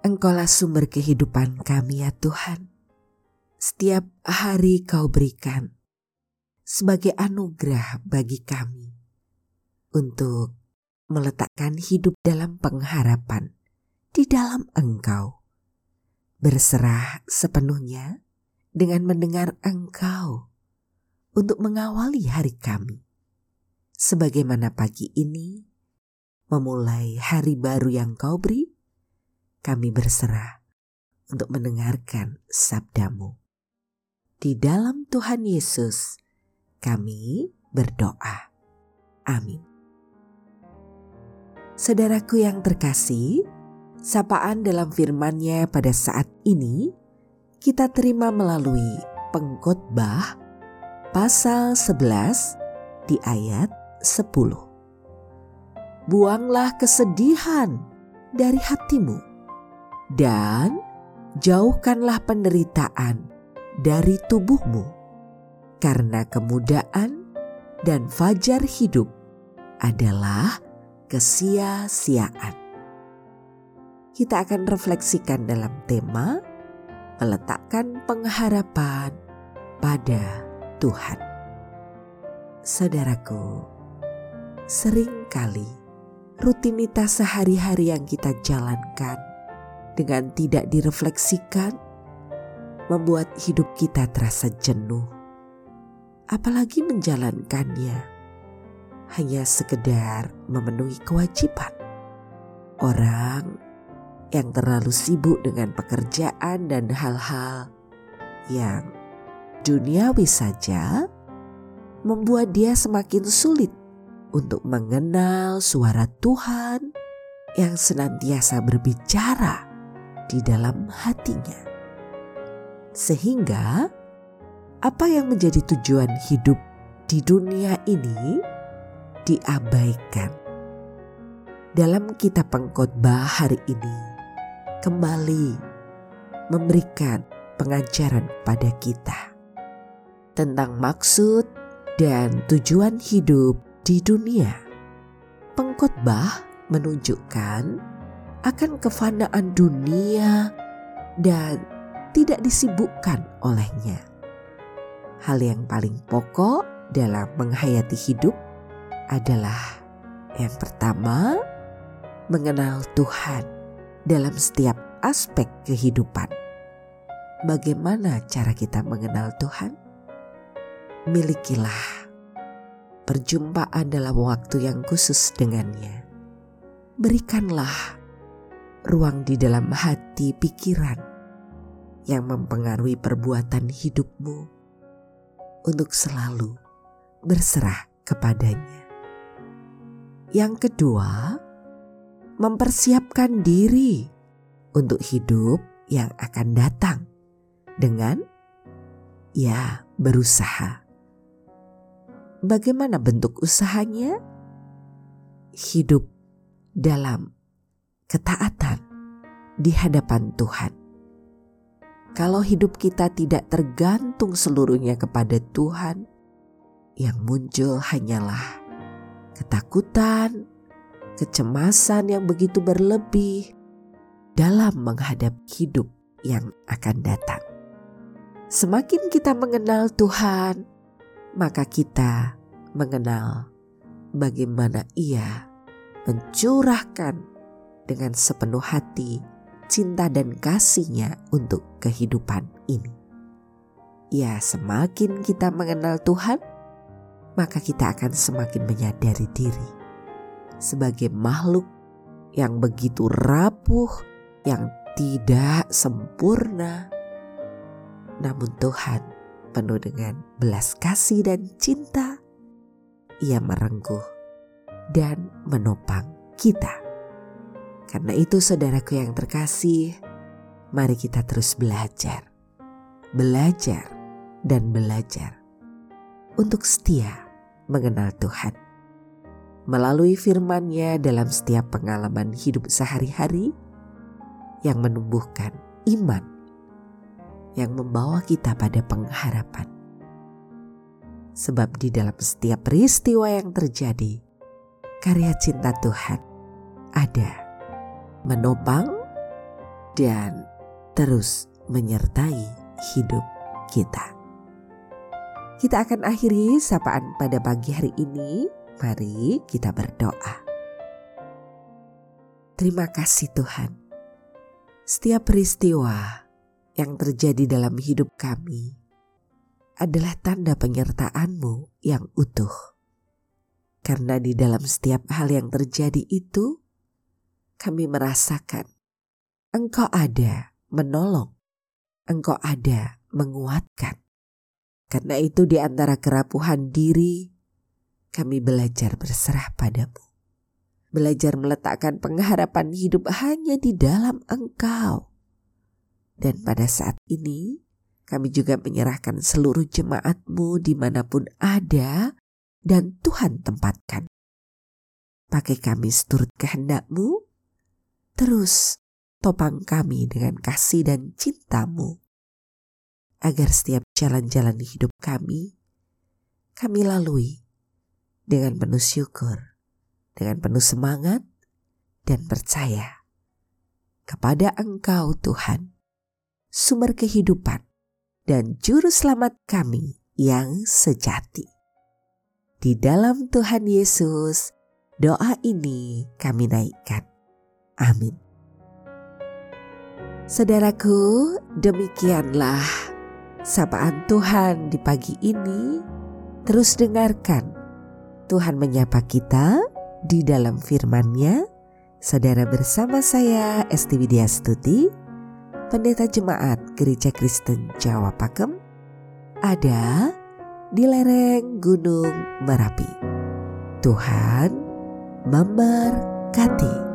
Engkaulah sumber kehidupan kami ya Tuhan. Setiap hari kau berikan sebagai anugerah bagi kami untuk meletakkan hidup dalam pengharapan di dalam Engkau. Berserah sepenuhnya dengan mendengar Engkau untuk mengawali hari kami. Sebagaimana pagi ini memulai hari baru yang kau beri, kami berserah untuk mendengarkan sabdamu. Di dalam Tuhan Yesus, kami berdoa. Amin. Saudaraku yang terkasih, sapaan dalam firman-Nya pada saat ini kita terima melalui pengkhotbah pasal 11 di ayat 10. Buanglah kesedihan dari hatimu dan jauhkanlah penderitaan dari tubuhmu, karena kemudahan dan fajar hidup adalah kesia-siaan. Kita akan refleksikan dalam tema meletakkan pengharapan pada Tuhan. Saudaraku, sering kali rutinitas sehari-hari yang kita jalankan dengan tidak direfleksikan membuat hidup kita terasa jenuh. Apalagi menjalankannya hanya sekedar memenuhi kewajiban. Orang yang terlalu sibuk dengan pekerjaan dan hal-hal yang duniawi saja membuat dia semakin sulit untuk mengenal suara Tuhan yang senantiasa berbicara di dalam hatinya. Sehingga apa yang menjadi tujuan hidup di dunia ini diabaikan. Dalam kitab pengkhotbah hari ini kembali memberikan pengajaran pada kita tentang maksud dan tujuan hidup di dunia. Pengkhotbah menunjukkan akan kefanaan dunia dan tidak disibukkan olehnya. Hal yang paling pokok dalam menghayati hidup adalah yang pertama, mengenal Tuhan dalam setiap aspek kehidupan. Bagaimana cara kita mengenal Tuhan? Milikilah perjumpaan dalam waktu yang khusus dengannya. Berikanlah ruang di dalam hati pikiran yang mempengaruhi perbuatan hidupmu untuk selalu berserah kepadanya. Yang kedua, mempersiapkan diri untuk hidup yang akan datang dengan ya berusaha. Bagaimana bentuk usahanya? Hidup dalam ketaatan di hadapan Tuhan. Kalau hidup kita tidak tergantung seluruhnya kepada Tuhan, yang muncul hanyalah ketakutan, kecemasan yang begitu berlebih dalam menghadap hidup yang akan datang. Semakin kita mengenal Tuhan, maka kita mengenal bagaimana Ia mencurahkan dengan sepenuh hati cinta dan kasihnya untuk kehidupan ini. Ya semakin kita mengenal Tuhan, maka kita akan semakin menyadari diri sebagai makhluk yang begitu rapuh, yang tidak sempurna. Namun Tuhan penuh dengan belas kasih dan cinta. Ia merengkuh dan menopang kita. Karena itu saudaraku yang terkasih, mari kita terus belajar, belajar, dan belajar untuk setia mengenal Tuhan. Melalui firman-Nya dalam setiap pengalaman hidup sehari-hari yang menumbuhkan iman yang membawa kita pada pengharapan. Sebab di dalam setiap peristiwa yang terjadi, karya cinta Tuhan ada, menopang, dan terus menyertai hidup kita. Kita akan akhiri sapaan pada pagi hari ini. Mari kita berdoa. Terima kasih Tuhan. Setiap peristiwa yang terjadi dalam hidup kami adalah tanda penyertaan-Mu yang utuh. Karena di dalam setiap hal yang terjadi itu, kami merasakan Engkau ada menolong, Engkau ada menguatkan, karena itu di antara kerapuhan diri, kami belajar berserah padamu. Belajar meletakkan pengharapan hidup hanya di dalam engkau. Dan pada saat ini, kami juga menyerahkan seluruh jemaatmu di mana pun ada dan Tuhan tempatkan. Pakai kami seturut kehendakmu, terus topang kami dengan kasih dan cintamu agar setiap jalan-jalan hidup kami, kami lalui dengan penuh syukur, dengan penuh semangat, dan percaya kepada Engkau Tuhan, sumber kehidupan dan juru selamat kami yang sejati. Di dalam Tuhan Yesus, doa ini kami naikkan. Amin. Saudaraku, demikianlah sapaan Tuhan di pagi ini, terus dengarkan Tuhan menyapa kita di dalam firman-Nya. Saudara bersama saya Esti Widya Stuti, Pendeta Jemaat Gereja Kristen Jawa Pakem, ada di lereng Gunung Merapi. Tuhan memberkati.